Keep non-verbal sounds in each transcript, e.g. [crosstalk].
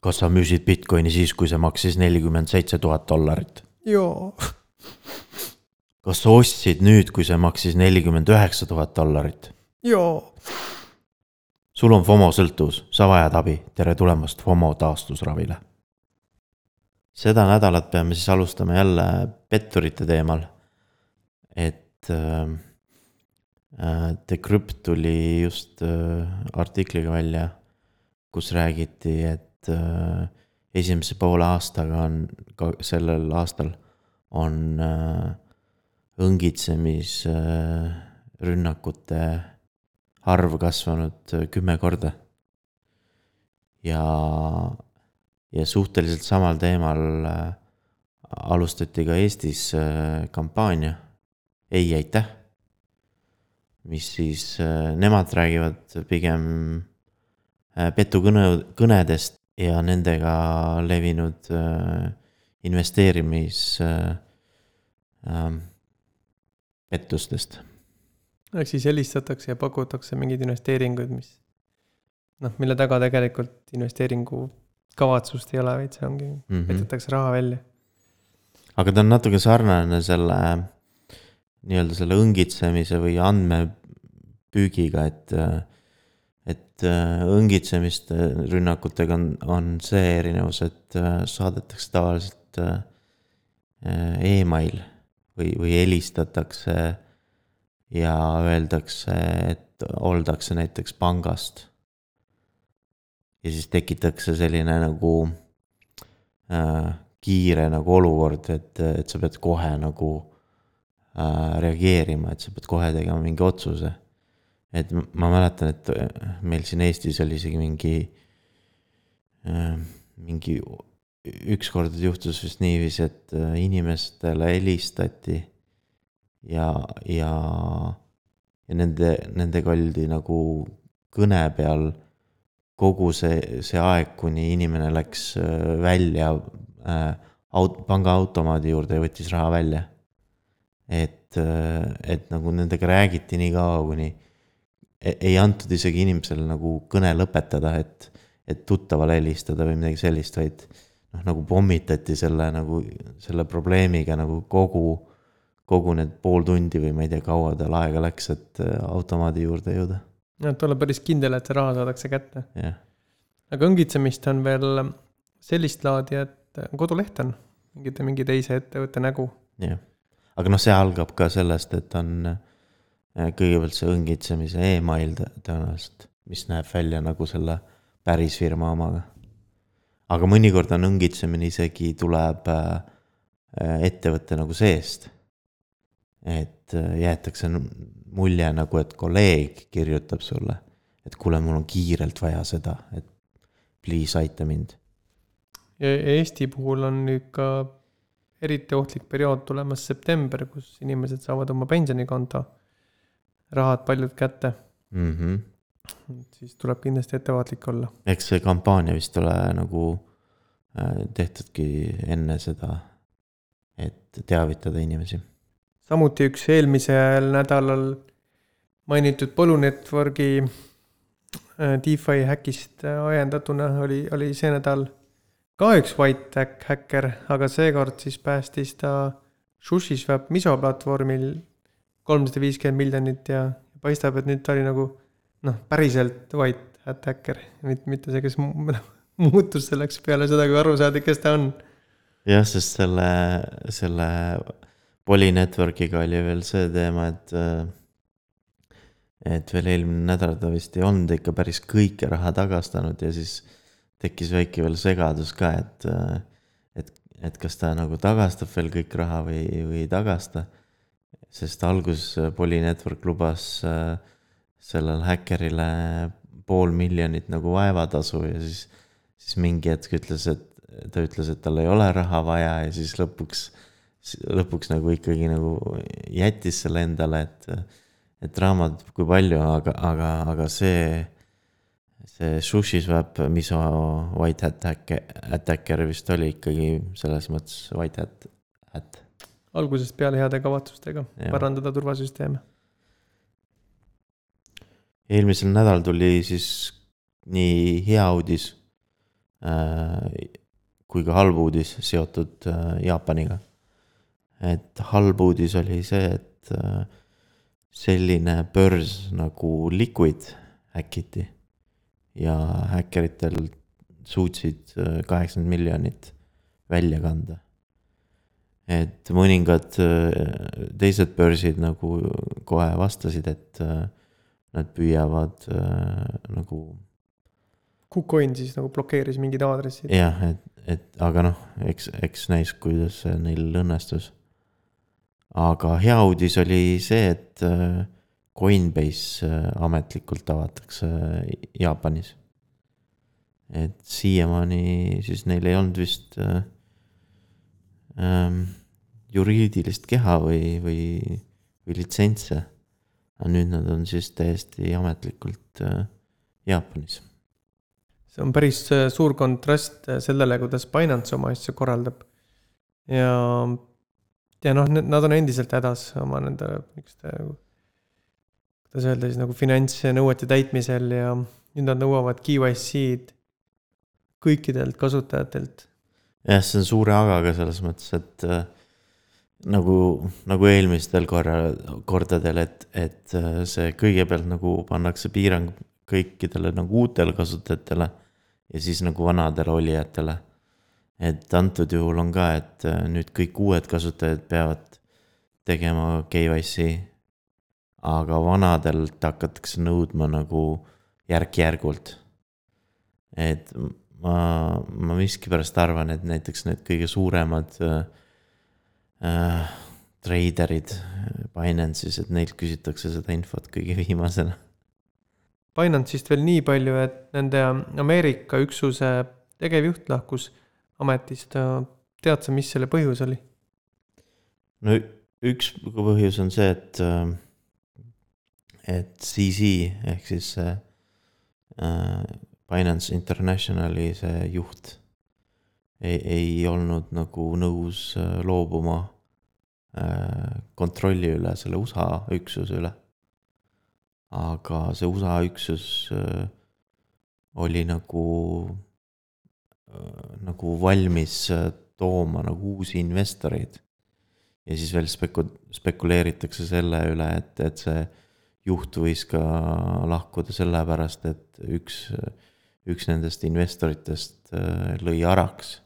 kas sa müüsid Bitcoini siis, kui see maksis nelikümmend seitse tuhat dollarit? jaa. kas sa ostsid nüüd, kui see maksis nelikümmend üheksa tuhat dollarit? jaa. sul on FOMO sõltuvus, sa vajad abi, tere tulemast FOMO taastusravile. seda nädalat peame siis alustama jälle petturite teemal. et äh, äh Decrypt tuli just äh, artikliga välja, kus räägiti, et et äh, esimese poole aastaga on, ka sellel aastal on äh, õngitsemisrünnakute arv kasvanud äh, kümme korda. ja, ja suhteliselt samal teemal alustati ka Eestis kampaania Ei aitäh. mis siis, nemad räägivad pigem petukõne, kõnedest ja nendega levinud äh, investeerimis äh, äh, pettustest. ehk siis helistatakse ja pakutakse mingeid investeeringuid, mis noh, mille taga tegelikult investeeringu kavatsust ei ole, vaid see ongi mm, -hmm. petetakse raha välja. aga ta on natuke sarnane selle nii-öelda selle õngitsemise või andmepüügiga, et et äh, õngitsemiste rünnakutega on, on see erinevus, et äh, saadetakse tavaliselt äh, email või, või helistatakse ja öeldakse, et oldakse näiteks pangast. ja siis tekitatakse selline nagu äh, kiire nagu olukord, et, et sa pead kohe nagu äh, reageerima, et sa pead kohe tegema mingi otsuse et ma mäletan, et äh, meil siin Eestis oli isegi mingi, äh, mingi ükskord juhtus vist niiviisi, et äh, inimestele helistati ja, ja, ja nende, nendega oldi nagu kõne peal kogu see, see aeg, kuni inimene läks välja aut-, pangaautomaadi juurde ja võttis raha välja. et, et nagu nendega räägiti nii kaua, kuni ei antud isegi inimesele nagu kõne lõpetada, et, et tuttavale helistada või midagi sellist, vaid noh, nagu pommitati selle nagu, selle probleemiga nagu kogu, kogu need pool tundi või ma ei tea, kaua tal aega läks, et äh, automaadi juurde jõuda. jah, et olla päris kindel, et see raha saadakse kätte. jah. aga õngitsemist on veel sellist laadi, et koduleht on mingite, mingi teise ettevõtte nägu. jah, aga noh, see algab ka sellest, et on Äh, kõigepealt see õngitsemise email tõenäoliselt, mis näeb välja nagu selle päris firma omaga. aga mõnikord on õngitsemine isegi tuleb äh, äh, ettevõtte nagu seest. et jäetakse mulje nagu, et kolleeg kirjutab sulle, et kuule, mul on kiirelt vaja seda, et please aita mind. Eesti puhul on nüüd ka eriti ohtlik periood tulemas september, kus inimesed saavad oma pensionikonto rahad paljud kätte mm. -hmm. siis tuleb kindlasti ettevaatlik olla. eks see kampaania vist ole nagu äh, tehtudki enne seda, et teavitada inimesi. samuti üks eelmisel nädalal mainitud Polu Networki äh, DeFi häkist ajendatuna oli, oli see nädal ka üks white hack häkker, aga seekord siis päästis ta SushiSwap miso platvormil kolmsada viiskümmend miljonit ja paistab, et nüüd ta oli nagu noh, päriselt white hat hacker, mitte, mitte see, kes [laughs] muutus selleks peale seda, kui aru saadi, kes ta on. jah, sest selle, selle Poly Networkiga oli veel see teema, et et veel eelmine nädal ta vist ei olnud ikka päris kõike raha tagastanud ja siis tekkis väike veel segadus ka, et et, et kas ta nagu tagastab veel kõik raha või, või ei tagasta sest alguses äh, Poly Network lubas äh, sellele häkkerile pool miljonit nagu vaevatasu ja siis, siis mingi hetk ütles, et ta ütles, et tal ei ole raha vaja ja siis lõpuks, lõpuks nagu ikkagi nagu jättis selle endale, et, et raamat kui palju, aga, aga, aga see, see SushiSwap, mis White Hat Attacker vist oli ikkagi selles mõttes White Hat, Hat algusest peale heade kavatsustega ja. parandada turvasüsteeme. eelmisel nädalal tuli siis nii hea uudis kui ka halb uudis seotud Jaapaniga. et halb uudis oli see, et selline börs nagu Liquid häkiti ja häkkeritel suutsid kaheksakümmend miljonit välja kanda. Et mõningad teised börsid nagu kohe vastasid, et nad püüavad nagu KuCoin siis nagu blokeeris mingid aadressid. jah, et, et aga noh, eks, eks näis, kuidas see neil õnnestus. aga hea uudis oli see, et äh, Coinbase äh, ametlikult avatakse äh, Jaapanis. et siiamaani siis neil ei olnud vist äh, ähm, juriidilist keha või, või, või litsentse. aga nüüd nad on siis täiesti ametlikult äh, Jaapanis see on päris äh, suur kontrast äh, sellele, kuidas Binance oma asju korraldab. ja, ja noh, nad on endiselt hädas oma nende niisuguste, kuidas öelda siis nagu finantsnõuete täitmisel ja nüüd nad nõuavad KYC-d kõikidelt kasutajatelt. Jah, see on suure agaga selles mõttes, et äh, nagu, nagu eelmistel korra, kordadel, et, et äh, see kõigepealt nagu pannakse piirang kõikidele nagu uutele kasutajatele ja siis nagu vanadele olijatele. et antud juhul on ka, et äh, nüüd kõik uued kasutajad peavad tegema KYC. aga vanadelt hakatakse nõudma nagu järk-järgult. et ma, ma miskipärast arvan, et näiteks need kõige suuremad äh, äh, treiderid Binance'is, et neilt küsitakse seda infot kõige viimasena Binance'ist veel nii palju, et nende Ameerika üksuse tegevjuht lahkus ametist. tead sa, mis selle põhjus oli? no üks põhjus on see, et, et CZ ehk siis äh, Binance Internationali see juht ei, ei olnud nagu nõus äh, loobuma äh, kontrolli üle selle USA üksuse üle aga see USA üksus äh, oli nagu, äh, nagu valmis äh, tooma nagu uusi investoreid. ja siis veel speku-, spekuleeritakse selle üle, et, et see juht võis ka lahkuda sellepärast, et üks, üks nendest investoritest lõi araks.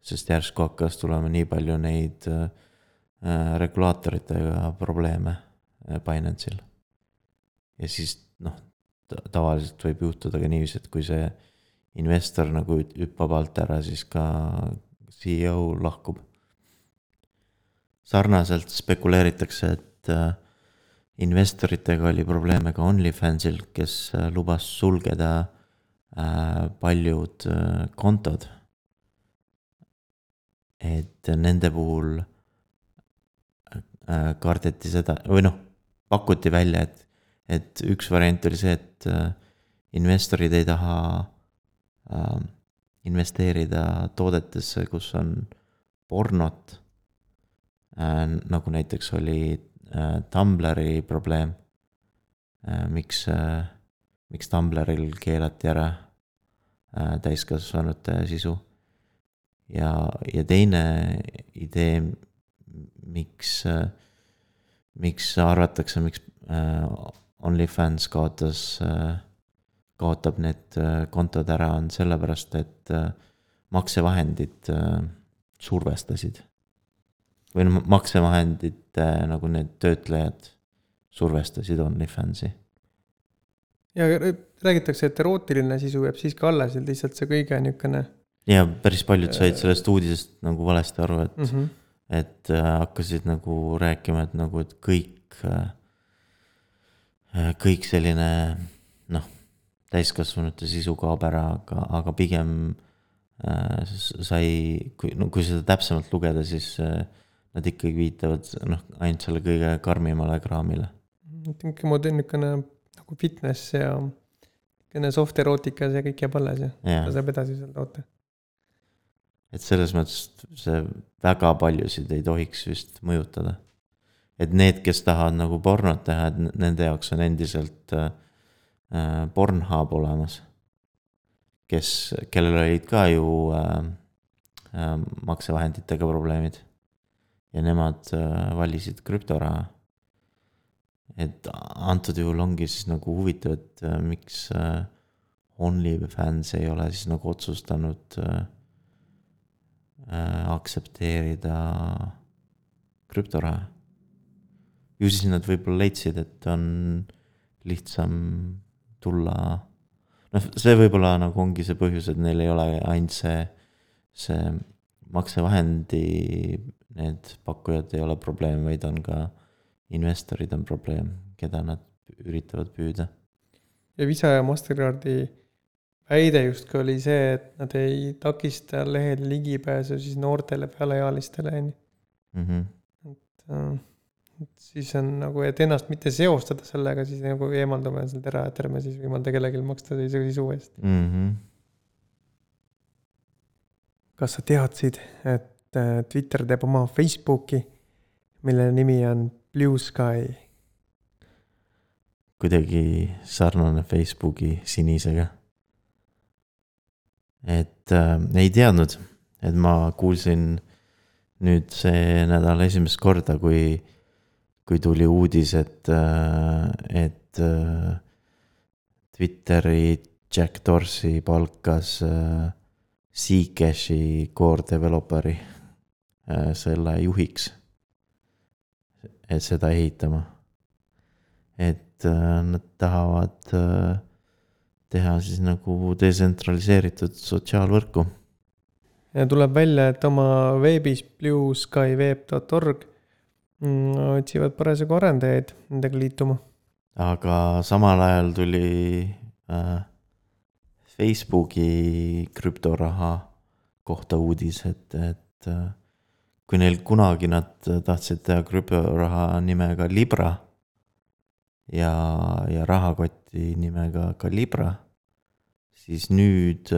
sest järsku hakkas tulema nii palju neid regulaatoritega probleeme Binance'il ja siis noh, tavaliselt võib juhtuda ka niiviisi, et kui see investor nagu hüppab alt ära, siis ka CEO lahkub. sarnaselt spekuleeritakse, et äh, investoritega oli probleeme ka OnlyFansil, kes äh, lubas sulgeda äh, paljud kontod. et nende puhul kardeti seda või noh, pakuti välja, et et üks variant oli see, et äh, investorid ei taha äh, investeerida toodetesse, kus on pornot äh,. nagu näiteks oli äh, Tumblri probleem äh,. miks äh,, miks Tumblril keelati ära äh, täiskasvanute sisu. ja, ja teine idee, miks äh,, miks arvatakse, miks äh, OnlyFans kaotas, kaotab need kontod ära, on sellepärast, et maksevahendid survestasid. või noh, maksevahendite nagu need töötlejad survestasid OnlyFansi. Ja räägitakse, et erootiline sisu jääb siiski alles, et lihtsalt see kõige niisugune. ja päris paljud said sellest uudisest nagu valesti aru, et mm, -hmm. et äh, hakkasid nagu rääkima, et nagu, et kõik äh, Äh, kõik selline noh, täiskasvanute sisu kaob ära, aga, aga pigem äh, sai, kui, no kui seda täpsemalt lugeda, siis äh, nad ikkagi viitavad noh, ainult selle kõige karmimale kraamile. niisugune niisugune nagu fitness ja niisugune soft erootika, see kõik jääb alles ja, ta saab edasi seal toota. et selles mõttes see väga paljusid ei tohiks vist mõjutada et need, kes tahavad nagu pornot teha, et nende jaoks on endiselt äh, äh Pornhub olemas. kes, kellel olid ka ju äh, äh, maksevahenditega probleemid. ja nemad äh, valisid krüptoraha. Et antud juhul ongi siis nagu huvitav, et äh, miks äh, OnlyFans ei ole siis nagu otsustanud äh, äh, aktsepteerida krüptoraha. ju siis nad võib-olla leidsid, et on lihtsam tulla. noh, see võib-olla nagu ongi see põhjus, et neil ei ole ainult see, see maksevahendi, need pakkujad ei ole probleem, vaid on ka investorid on probleem, keda nad üritavad püüda. ja Visa ja Mastercardi väide justkui oli see, et nad ei takista lehel ligipääsu siis noortele pealeealistele, on ju. Mhm. Äh, et siis on nagu, et ennast mitte seostada sellega, siis nagu eemaldume sealt ära, et ärme siis võimalda kellelgi maksta sellise sisu eest. Mhm. kas sa teadsid, et äh, Twitter teeb oma Facebooki, mille nimi on Blue Sky? kuidagi sarnane Facebooki sinisega. et äh, ei teadnud, et ma kuulsin nüüd see nädal esimest korda, kui, kui tuli uudis, et, äh, et äh, Twitteri Jack Dorsey palkas äh, Zcashi core developeri äh, selle juhiks. Et seda ehitama. et äh, nad tahavad äh, teha siis nagu detsentraliseeritud sotsiaalvõrku ja tuleb välja, et oma veebis blueskyweb.org mm, otsivad parasjagu arendajaid nendega liituma. aga samal ajal tuli äh, Facebooki krüptoraha kohta uudis, et, et äh, kui neil kunagi nad tahtsid teha krüptoraha nimega Libra ja, ja rahakoti nimega ka Libra, siis nüüd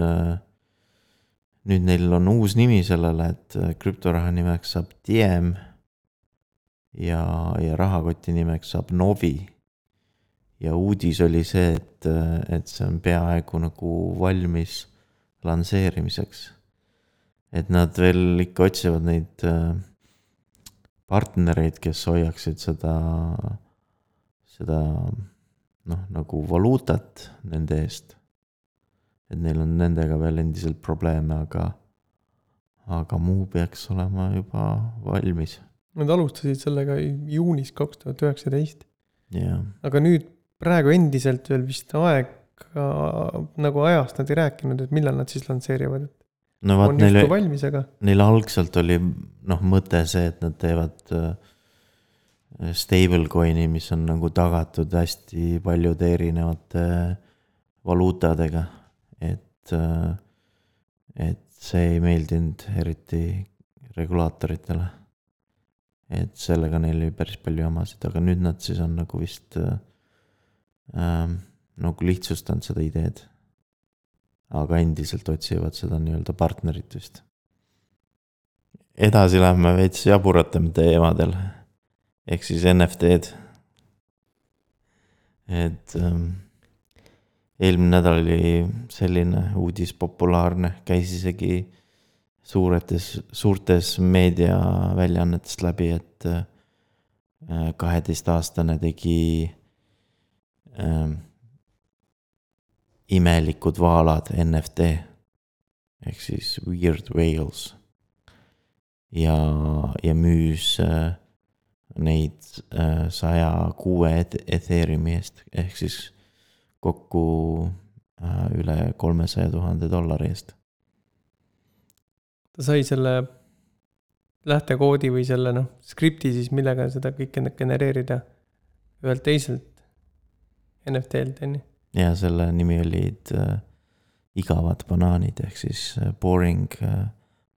nüüd neil on uus nimi sellele, et krüptoraha nimeks saab Diem. ja, ja rahakoti nimeks saab Novi. ja uudis oli see, et, et see on peaaegu nagu valmis lansseerimiseks. Et nad veel ikka otsivad neid äh, partnereid, kes hoiaksid seda, seda noh, nagu valuutat nende eest et neil on nendega veel endiselt probleeme, aga, aga muu peaks olema juba valmis. Nad alustasid sellega juunis kaks tuhat üheksateist. aga nüüd praegu endiselt veel vist aeg nagu ajast nad ei rääkinud, et millal nad siis lansseerivad, et. No vaat neil, neil algselt oli noh, mõte see, et nad teevad äh, stablecoin'i, mis on nagu tagatud hästi paljude erinevate valuutadega et, äh, et see ei meeldinud eriti regulaatoritele. et sellega neil oli päris palju jamasid, aga nüüd nad siis on nagu vist äh, äh, nagu lihtsustanud seda ideed. Aga endiselt otsivad seda nii-öelda partnerit vist. edasi lähme veits jaburatem teemadel ehk siis NFT-d. et ähm, eelmine nädal oli selline uudis populaarne, käis isegi suuretes, suurtes meediaväljaannetes läbi, et äh, kaheteistaastane tegi äh, imelikud vaalad NFT ehk siis Weird Whales. ja, ja müüs äh, neid äh, saja kuue Ethereumi eest ehk siis kokku äh, üle kolmesaja tuhande dollari eest. ta sai selle lähtekoodi või selle noh, skripti siis, millega seda kõike genereerida ühelt teiselt NFT-lt, on ju. Ja selle nimi olid äh, igavad banaanid ehk siis äh, boring äh,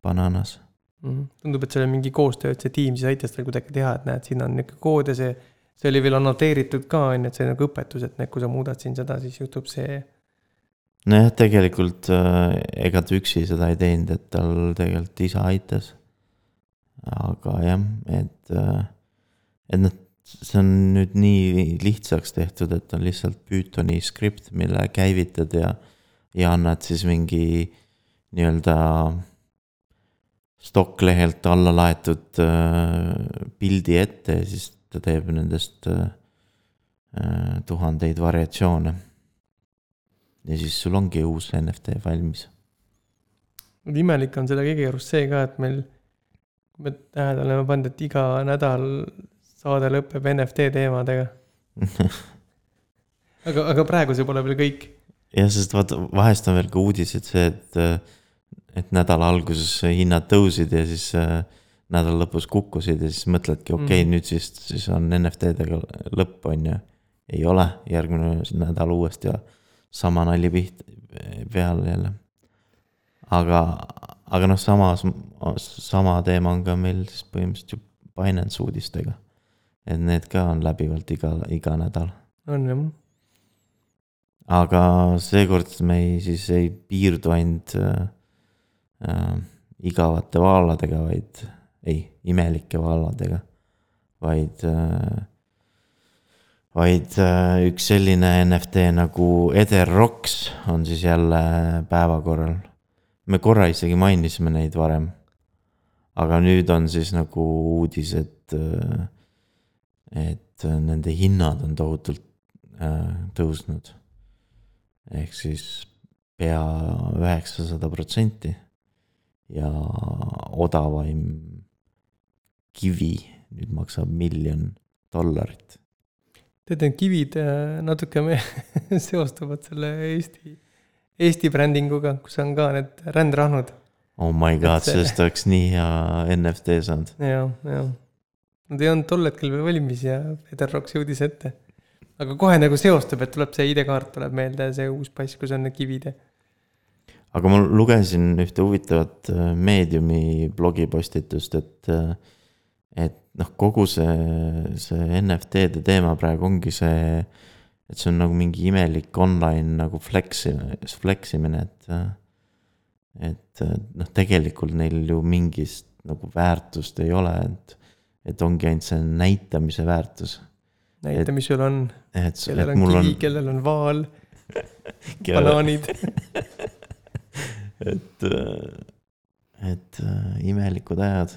bananas mm. -hmm. tundub, et seal on mingi koostöö, et see tiim siis aitas tal kuidagi teha, et näed, siin on niisugune kood ja see see oli veel annoteeritud ka, on ju, et see nagu õpetus, et kui sa muudad siin seda, siis juhtub see. nojah, tegelikult äh, ega ta üksi seda ei teinud, et tal tegelikult isa aitas. aga jah, et, äh, et noh, see on nüüd nii lihtsaks tehtud, et on lihtsalt Pythoni skript, mille käivitad ja, ja annad siis mingi nii-öelda stokklehelt alla laetud äh, pildi ette ja siis ta teeb nendest äh, äh, tuhandeid variatsioone. ja siis sul ongi uus NFT valmis. imelik on selle kõige juures see ka, et meil, me tähele oleme pannud, et iga nädal saade lõpeb NFT teemadega aga, aga praegu see pole veel kõik. jah, sest vaata, vahest on veel ka uudised see, et et nädala alguses hinnad tõusid ja siis äh, nädala lõpus kukkusid ja siis mõtledki, okei okay, mm, nüüd siis, siis on NFT-dega lõpp, on ju. ei ole, järgmine nädal uuesti ja sama nali piht-, peale jälle. aga, aga noh, samas, sama teema on ka meil siis põhimõtteliselt ju Binance uudistega. Et need ka on läbivalt iga, iga nädal. on jah. aga seekord me ei, siis ei piirdu ainult äh, äh, igavate vaaladega, vaid ei, imelike vaaladega, vaid äh,, vaid äh, üks selline NFT nagu Eder Rocks on siis jälle päevakorral. me korra isegi mainisime neid varem. aga nüüd on siis nagu uudis, et, äh, et nende hinnad on tohutult äh, tõusnud. ehk siis pea üheksasada protsenti ja odavaim kivi nüüd maksab miljon dollarit. tead, need kivid äh, natuke [laughs] seostuvad selle Eesti, Eesti brändinguga, kus on ka need rändrahnud. Oh my god, sellest oleks nii hea NFT saanud. jah, jah. Nad ei olnud tol hetkel veel valmis ja Eder Roks jõudis ette. aga kohe nagu seostub, et tuleb see ID-kaart tuleb meelde, see uus pass, kus on need kivid aga ma lugesin ühte huvitavat äh, Meediumi blogipostitust, et, äh, et noh, kogu see, see NFT-de teema praegu ongi see, et see on nagu mingi imelik online nagu flex, flex imine, et, äh, et noh, tegelikult neil ju mingist nagu väärtust ei ole, et, et ongi ainult see näitamise väärtus. näita, mis sul on, kellel on kivi on..., kellel on vaal [laughs] banaanid [laughs] et, äh, et äh, imelikud ajad.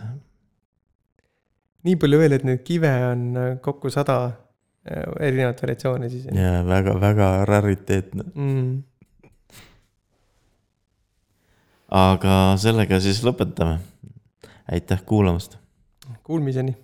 nii palju veel, et neid kive on äh, kokku sada erinevat variatsiooni siis. ja väga, väga rariteetne mm.. aga sellega siis lõpetame. aitäh kuulamast. Kuulmiseni